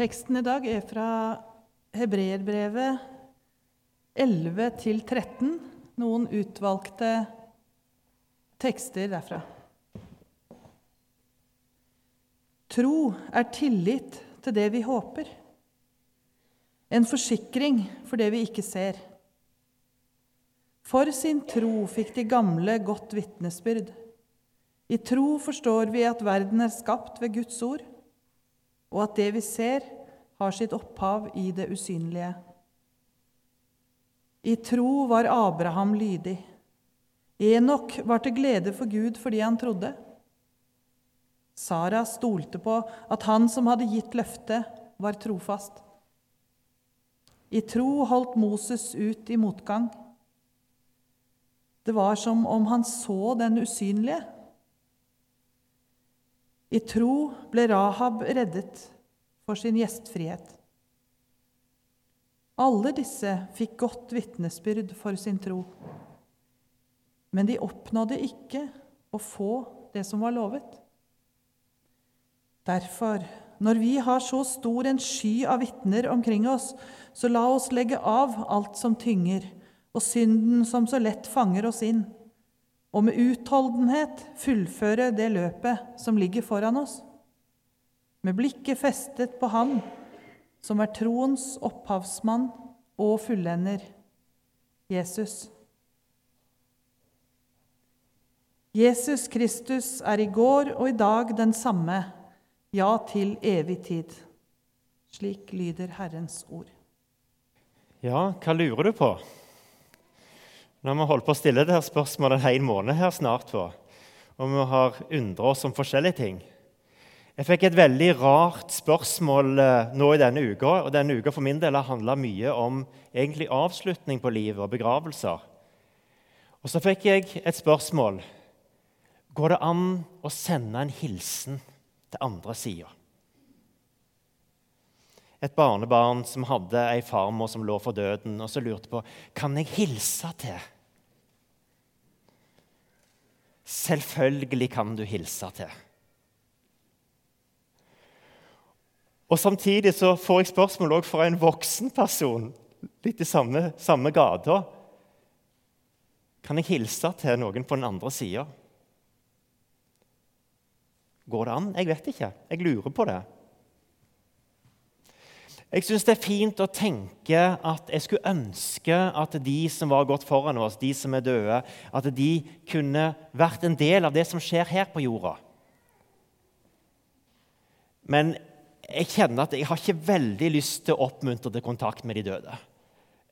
Teksten i dag er fra Hebreerbrevet 11 til 13. Noen utvalgte tekster derfra. Tro er tillit til det vi håper. En forsikring for det vi ikke ser. For sin tro fikk de gamle godt vitnesbyrd. I tro forstår vi at verden er skapt ved Guds ord, og at det vi ser, har sitt opphav i det usynlige. I tro var Abraham lydig. Enok var til glede for Gud fordi han trodde. Sara stolte på at han som hadde gitt løftet, var trofast. I tro holdt Moses ut i motgang. Det var som om han så den usynlige. I tro ble Rahab reddet for sin gjestfrihet. Alle disse fikk godt vitnesbyrd for sin tro. Men de oppnådde ikke å få det som var lovet. Derfor, når vi har så stor en sky av vitner omkring oss, så la oss legge av alt som tynger, og synden som så lett fanger oss inn, og med utholdenhet fullføre det løpet som ligger foran oss, med blikket festet på Ham som er troens opphavsmann og fullender, Jesus. Jesus Kristus er i går og i dag den samme, ja, til evig tid. Slik lyder Herrens ord. Ja, hva lurer du på? Nå har vi holdt på å stille det her spørsmålet en hel måned her snart på, og vi har undret oss om forskjellige ting. Jeg fikk et veldig rart spørsmål eh, nå i denne uka. og Denne uka for min del har handla mye om egentlig avslutning på livet og begravelser. Og så fikk jeg et spørsmål. Går det an å sende en hilsen til andre sida? Et barnebarn som hadde ei farmor som lå for døden, og så lurte på kan jeg hilse til. Selvfølgelig kan du hilse til. Og Samtidig så får jeg spørsmål også fra en voksen person litt i samme, samme gata. Kan jeg hilse til noen på den andre sida? Går det an? Jeg vet ikke. Jeg lurer på det. Jeg syns det er fint å tenke at jeg skulle ønske at de som var gått foran oss, de som er døde, at de kunne vært en del av det som skjer her på jorda. Men jeg kjenner at jeg har ikke veldig lyst til å oppmuntre til kontakt med de døde.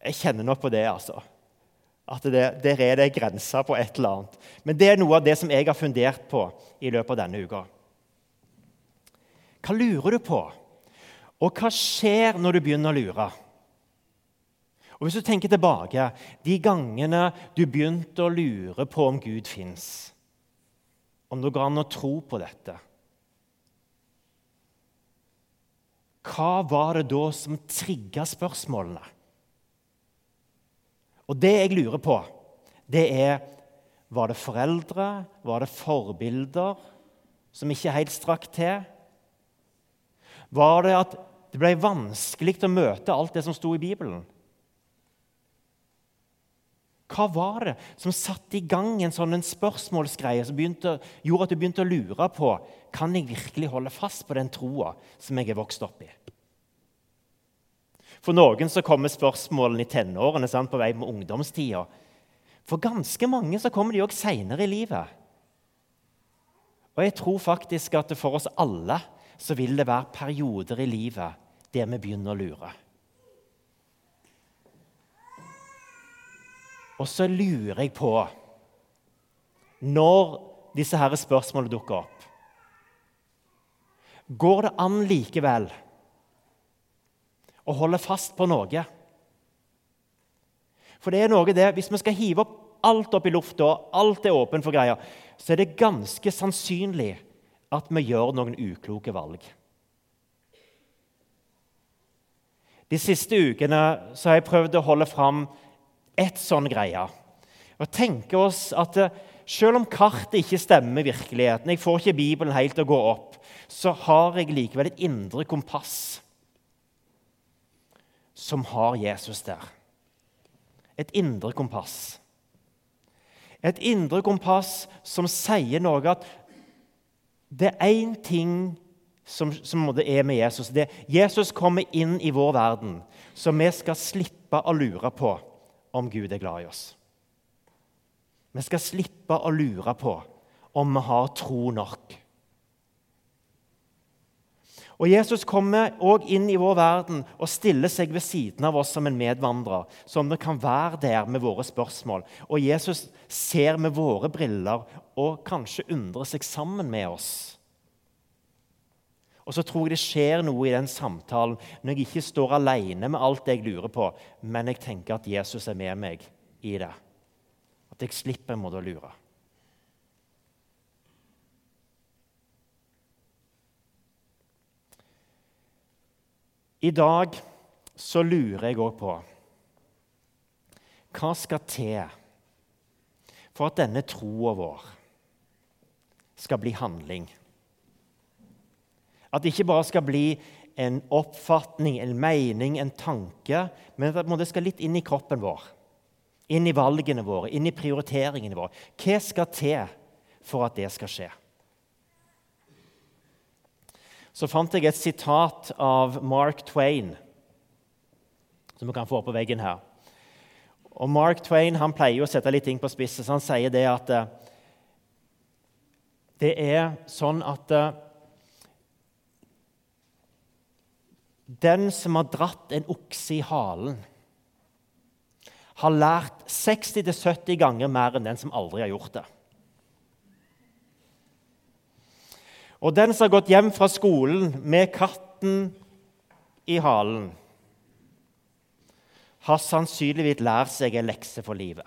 Jeg kjenner nok på det, altså. At det, der er det grenser på et eller annet. Men det er noe av det som jeg har fundert på i løpet av denne uka. Hva lurer du på? Og hva skjer når du begynner å lure? Og Hvis du tenker tilbake de gangene du begynte å lure på om Gud fins, om det går an å tro på dette Hva var det da som trigga spørsmålene? Og det jeg lurer på, det er Var det foreldre? Var det forbilder som ikke helt strakk til? Var det at det ble vanskelig å møte alt det som sto i Bibelen. Hva var det som satte i gang en sånn spørsmålsgreie som begynte, gjorde at du begynte å lure på kan jeg virkelig holde fast på den troa som jeg er vokst opp i? For noen så kommer spørsmålene i tenårene sant, på vei med ungdomstida. For ganske mange så kommer de òg seinere i livet. Og jeg tror faktisk at for oss alle så vil det være perioder i livet der vi begynner å lure. Og så lurer jeg på Når disse her spørsmålene dukker opp Går det an likevel å holde fast på noe? For det er noe det, Hvis vi skal hive opp alt opp i lufta, alt er åpent for greier, så er det ganske sannsynlig at vi gjør noen ukloke valg. De siste ukene har jeg prøvd å holde fram ett sånn greie. Og tenke oss at eh, selv om kartet ikke stemmer virkeligheten, jeg får ikke Bibelen helt til å gå opp, så har jeg likevel et indre kompass som har Jesus der. Et indre kompass. Et indre kompass som sier noe at det er én ting som, som er med Jesus. Det, Jesus kommer inn i vår verden, så vi skal slippe å lure på om Gud er glad i oss. Vi skal slippe å lure på om vi har tro nok. Og Jesus kommer òg inn i vår verden og stiller seg ved siden av oss som en medvandrer, som vi kan være der med våre spørsmål. Og Jesus ser med våre briller og kanskje undrer seg sammen med oss. Og så tror jeg det skjer noe i den samtalen når jeg ikke står alene med alt jeg lurer på, men jeg tenker at Jesus er med meg i det. At jeg slipper en måte å lure. I dag så lurer jeg òg på hva skal til for at denne troa vår skal bli handling? At det ikke bare skal bli en oppfatning, en mening, en tanke, men at det skal litt inn i kroppen vår. Inn i valgene våre, inn i prioriteringene våre. Hva skal til for at det skal skje? Så fant jeg et sitat av Mark Twain, som vi kan få på veggen her. Og Mark Twain han pleier å sette litt ting på spissen, så han sier det at eh, det er sånn at eh, Den som har dratt en okse i halen, har lært 60-70 ganger mer enn den som aldri har gjort det. Og den som har gått hjem fra skolen med katten i halen, har sannsynligvis lært seg en lekse for livet.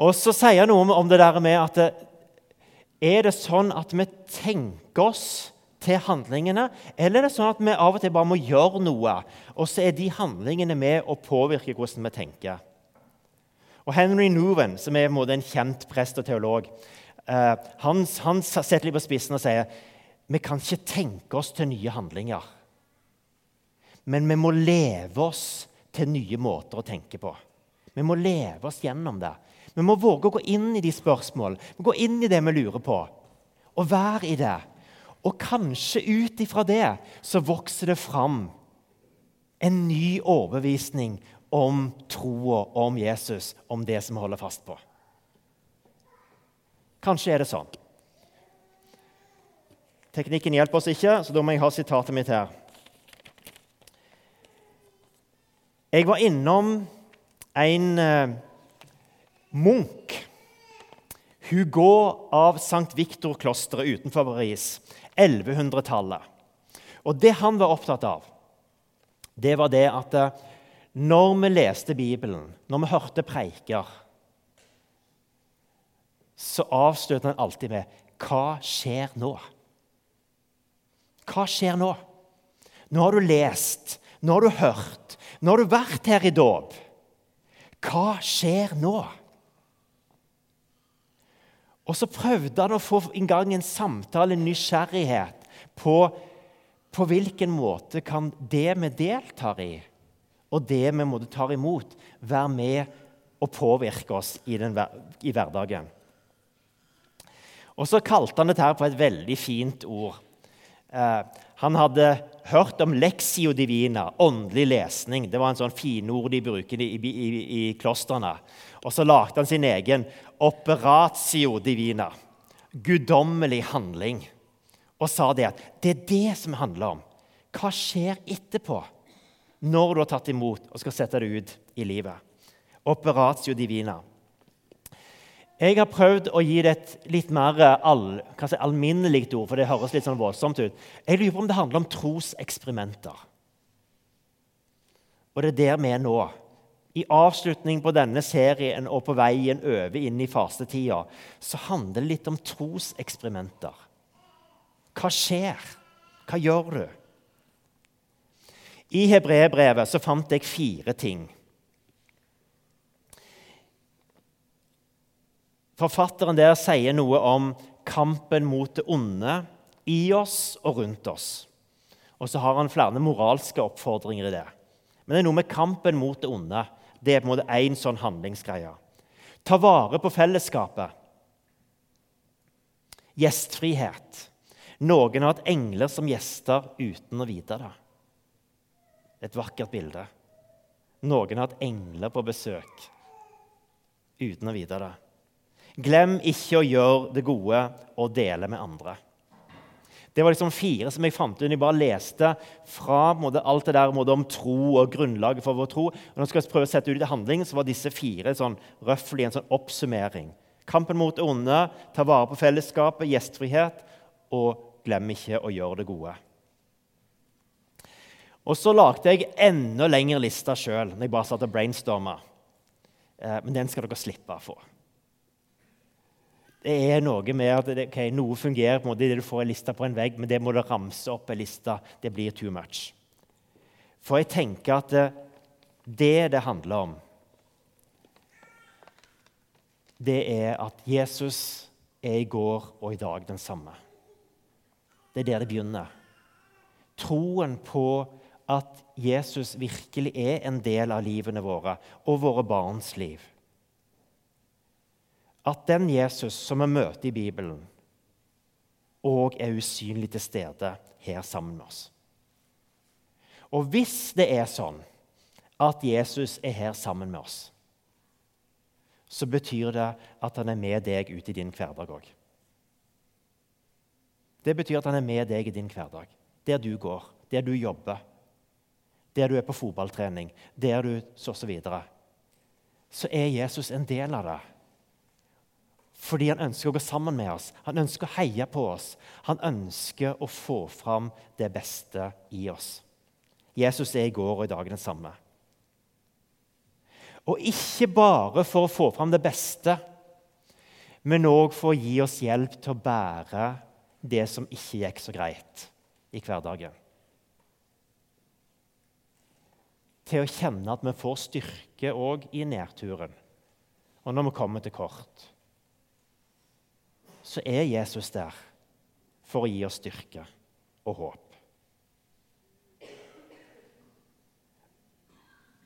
Og så sier han noe om det der med at er det sånn at vi tenker oss til handlingene, eller er det sånn at vi av og til bare må gjøre noe, og så er de handlingene med å påvirke hvordan vi tenker? Og Henry Nouwen, som er en kjent prest og teolog, Eh, han, han setter litt på spissen og sier vi kan ikke tenke oss til nye handlinger. Men vi må leve oss til nye måter å tenke på. Vi må leve oss gjennom det. Vi må våge å gå inn i de spørsmål, gå inn i det vi lurer på, og være i det. Og kanskje ut ifra det så vokser det fram en ny overbevisning om troa, om Jesus, om det som vi holder fast på. Kanskje er det sånn. Teknikken hjelper oss ikke, så da må jeg ha sitatet mitt her. Jeg var innom en eh, munk, Hugo av St. Victor-klosteret utenfor Paris, 1100-tallet. Og Det han var opptatt av, det var det at eh, når vi leste Bibelen, når vi hørte preiker, så avslutter han alltid med 'Hva skjer nå?' Hva skjer nå? Nå har du lest, nå har du hørt, nå har du vært her i dåp. Hva skjer nå? Og så prøvde han å få i gang en samtale, en nysgjerrighet, på, på hvilken måte kan det vi deltar i, og det vi måtte ta imot, være med og påvirke oss i, den, i hverdagen. Og så kalte han dette her på et veldig fint ord. Eh, han hadde hørt om lexio divina, åndelig lesning. Det var en sånn finord de bruker i, i, i, klostrene. Og så lagde han sin egen operatio divina, guddommelig handling. Og sa det at det er det som handler om. Hva skjer etterpå, når du har tatt imot og skal sette det ut i livet? Operatio divina. Jeg har prøvd å gi det et litt mer all, si, alminnelig ord, for det høres litt sånn voldsomt ut. Jeg lurer på om det handler om troseksperimenter. Og det er der vi er nå. I avslutning på denne serien og på veien over inn i fastetida så handler det litt om troseksperimenter. Hva skjer? Hva gjør du? I hebreerbrevet fant jeg fire ting. Forfatteren der sier noe om kampen mot det onde i oss og rundt oss. Og så har han flere moralske oppfordringer i det. Men det er noe med kampen mot det onde. Det er på en måte én sånn handlingsgreie. Ta vare på fellesskapet. Gjestfrihet. Noen har hatt engler som gjester uten å vite det. Et vakkert bilde. Noen har hatt engler på besøk uten å vite det. Glem ikke å gjøre det gode og dele med andre. Det var liksom fire som jeg fant ut jeg bare leste fra måte, alt det der måte, om tro og grunnlaget for vår tro. Og når jeg skal prøve å sette ut i handling, så var disse fire sånn, røffelig en sånn oppsummering. Kampen mot det onde, ta vare på fellesskapet, gjestfrihet, og glem ikke å gjøre det gode. Og så lagde jeg enda lengre lista sjøl når jeg bare satt og brainstorma. Eh, men den skal dere slippe å få. Det er noe med at det, okay, Noe fungerer på en måte det du får en liste på en vegg, men det må du ramse opp en liste. Det blir too much. For jeg tenker at det det, det handler om, det er at Jesus er i går og i dag den samme. Det er der det begynner. Troen på at Jesus virkelig er en del av livene våre og våre barns liv at den Jesus som vi møter i Bibelen, òg er usynlig til stede her sammen med oss. Og hvis det er sånn at Jesus er her sammen med oss, så betyr det at han er med deg ut i din hverdag òg. Det betyr at han er med deg i din hverdag, der du går, der du jobber, der du er på fotballtrening, der du så, så videre. Så er Jesus en del av det. Fordi han ønsker å gå sammen med oss, han ønsker å heie på oss. Han ønsker å få fram det beste i oss. Jesus er i går og i dag den samme. Og ikke bare for å få fram det beste, men òg for å gi oss hjelp til å bære det som ikke gikk så greit i hverdagen. Til å kjenne at vi får styrke òg i nedturen og når vi kommer til kort så er Jesus der for å gi oss styrke og håp.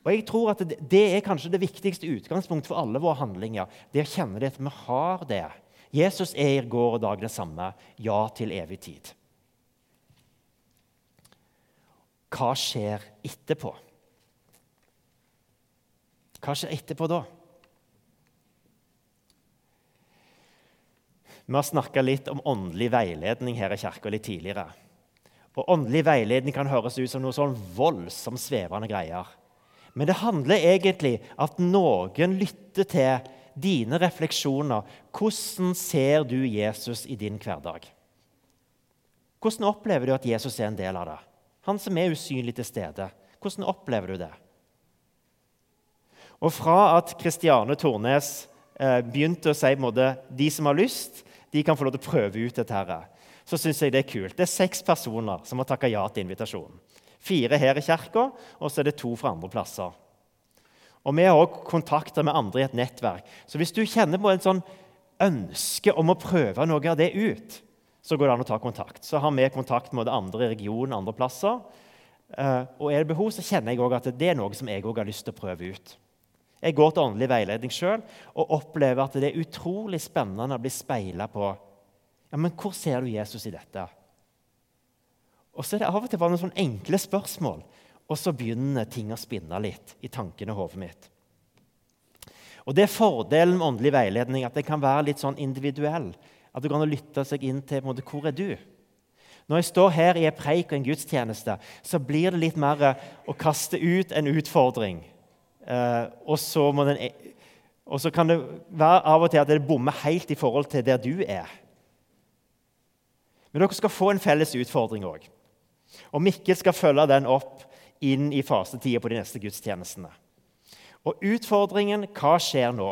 Og jeg tror at Det er kanskje det viktigste utgangspunktet for alle våre handlinger. Det å kjenne det at vi har det. Jesus er i går og dag det samme. Ja til evig tid. Hva skjer etterpå? Hva skjer etterpå da? Vi har snakka litt om åndelig veiledning her i kirka litt tidligere. Og Åndelig veiledning kan høres ut som noe sånn voldsomt svevende greier. Men det handler egentlig at noen lytter til dine refleksjoner. Hvordan ser du Jesus i din hverdag? Hvordan opplever du at Jesus er en del av det? Han som er usynlig til stede. Hvordan opplever du det? Og fra at Kristiane Tornes eh, begynte å si måte, de som har lyst, de kan få lov til å prøve ut dette. her. Så synes jeg Det er kult. Det er seks personer som har takka ja til invitasjonen. Fire her i kirka, og så er det to fra andre plasser. Og Vi har også kontakter med andre i et nettverk. Så hvis du kjenner på en sånn ønske om å prøve noe av det ut, så går det an å ta kontakt. Så har vi kontakt med andre i regionen, andre plasser. Eh, og er det behov, så kjenner jeg òg at det er noe som jeg òg har lyst til å prøve ut. Jeg går til åndelig veiledning sjøl og opplever at det er utrolig spennende å bli speila på. Ja, men hvor ser du Jesus i dette? Og så er det av og til bare noen sånne enkle spørsmål, og så begynner ting å spinne litt i tankene og hodet mitt. Og Det er fordelen med åndelig veiledning, at det kan være litt sånn individuell. At du kan lytte seg inn til måte, hvor er du Når jeg står her i en preik og en gudstjeneste, så blir det litt mer å kaste ut en utfordring og, så den, e- og så kan det være av og til at det bommer helt i forhold til der du er. Men dere skal få en felles utfordring òg. Og Mikkel skal følge den opp inn i fasetida på de neste gudstjenestene. Og utfordringen hva skjer nå?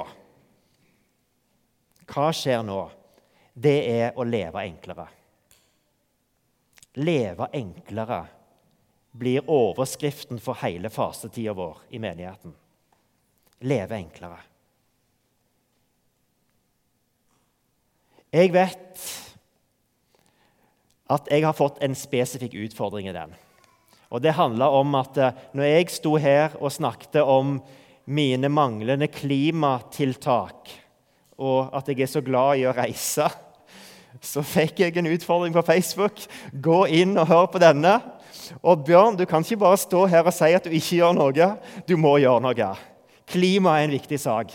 Hva skjer nå? Det er å leve enklere. Leve enklere blir overskriften for hele fasetida vår i menigheten leve enklere. Jeg vet at jeg har fått en spesifikk utfordring i den. Og Det handla om at eh, når jeg sto her og snakket om mine manglende klimatiltak, og at jeg er så glad i å reise, så fikk jeg en utfordring på Facebook. Gå inn og hør på denne. Og Bjørn, du kan ikke bare stå her og si at du ikke gjør noe. Du må gjøre noe. Klima er en viktig sak.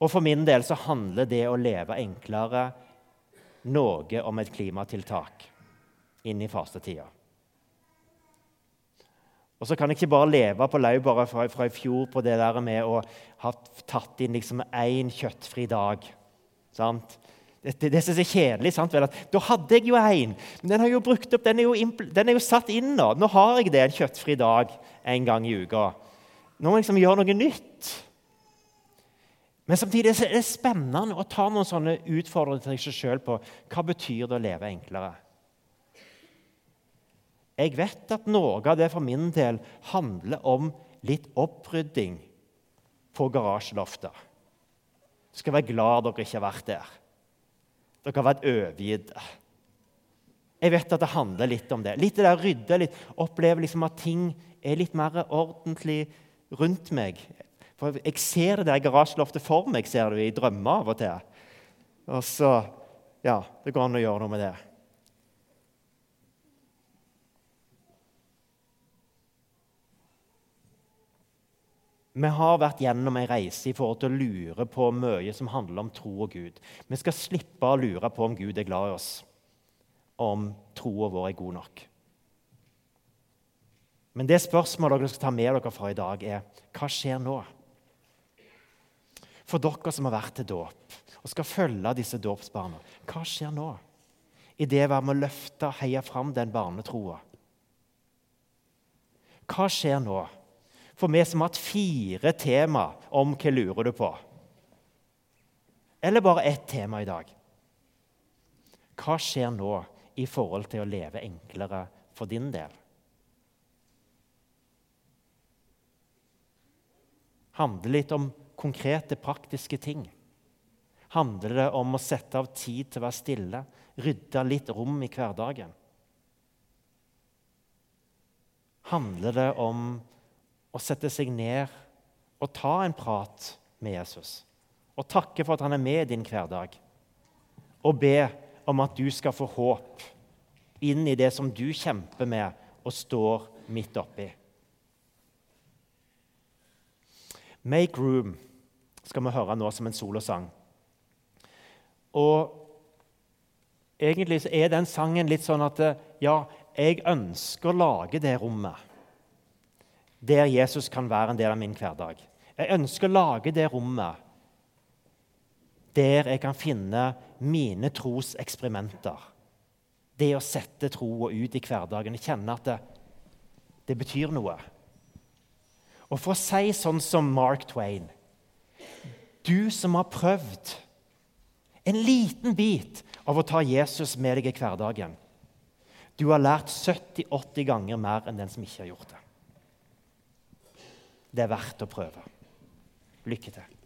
Og for min del så handler det å leve enklere noe om et klimatiltak inn i fastetida. Og så kan jeg ikke bare leve på laurbæret fra, fra, i fjor på det der med å ha tatt inn liksom kjøttfri dag. Sant? Det, det, det som er kjedelig, sant, vel, at da hadde jeg jo én, men den, har jo brukt opp, den, er jo, den er jo satt inn nå. Nå har jeg det en kjøttfri dag en gang i uka. Nå må jeg liksom gjøre noe nytt. Men samtidig er det spennende å ta noen sånne utfordringer til seg sjøl på hva betyr det å leve enklere. Jeg vet at noe av det for min del handler om litt opprydding på garasjeloftet. Du skal være glad dere ikke har vært der. Dere har vært overgitte. Jeg vet at det handler litt om det. Litt det der rydde, litt, Oppleve liksom at ting er litt mer ordentlig rundt meg. For Jeg ser det der garasjeloftet for meg, ser du, i drømmer av og til. Og så Ja, det går an å gjøre noe med det. Vi har vært gjennom en reise i forhold til å lure på mye som handler om tro og Gud. Vi skal slippe å lure på om Gud er glad i oss, om troa vår er god nok. Men det spørsmålet dere skal ta med dere fra i dag, er hva skjer nå? For dere som har vært til dåp og skal følge disse dåpsbarna, hva skjer nå? I det å være med å løfte og heie fram den barnetroa. Hva skjer nå? For vi som har hatt fire tema om hva lurer du på. Eller bare ett tema i dag. Hva skjer nå i forhold til å leve enklere for din del? Handler litt om konkrete, praktiske ting? Handler det om å sette av tid til å være stille, rydde litt rom i hverdagen? Handler det om å sette seg ned og ta en prat med Jesus. Og takke for at han er med i din hverdag. Og be om at du skal få håp inn i det som du kjemper med og står midt oppi. Make Room skal vi høre nå som en solosang. Og egentlig er den sangen litt sånn at ja, jeg ønsker å lage det rommet der Jesus kan være en del av min hverdag. Jeg ønsker å lage det rommet der jeg kan finne mine troseksperimenter. Det å sette troa ut i hverdagen, kjenne at det, det betyr noe. Og for å si sånn som Mark Twain Du som har prøvd en liten bit av å ta Jesus med deg i hverdagen. Du har lært 70-80 ganger mer enn den som ikke har gjort det. Det er verdt å prøve. Lykke til.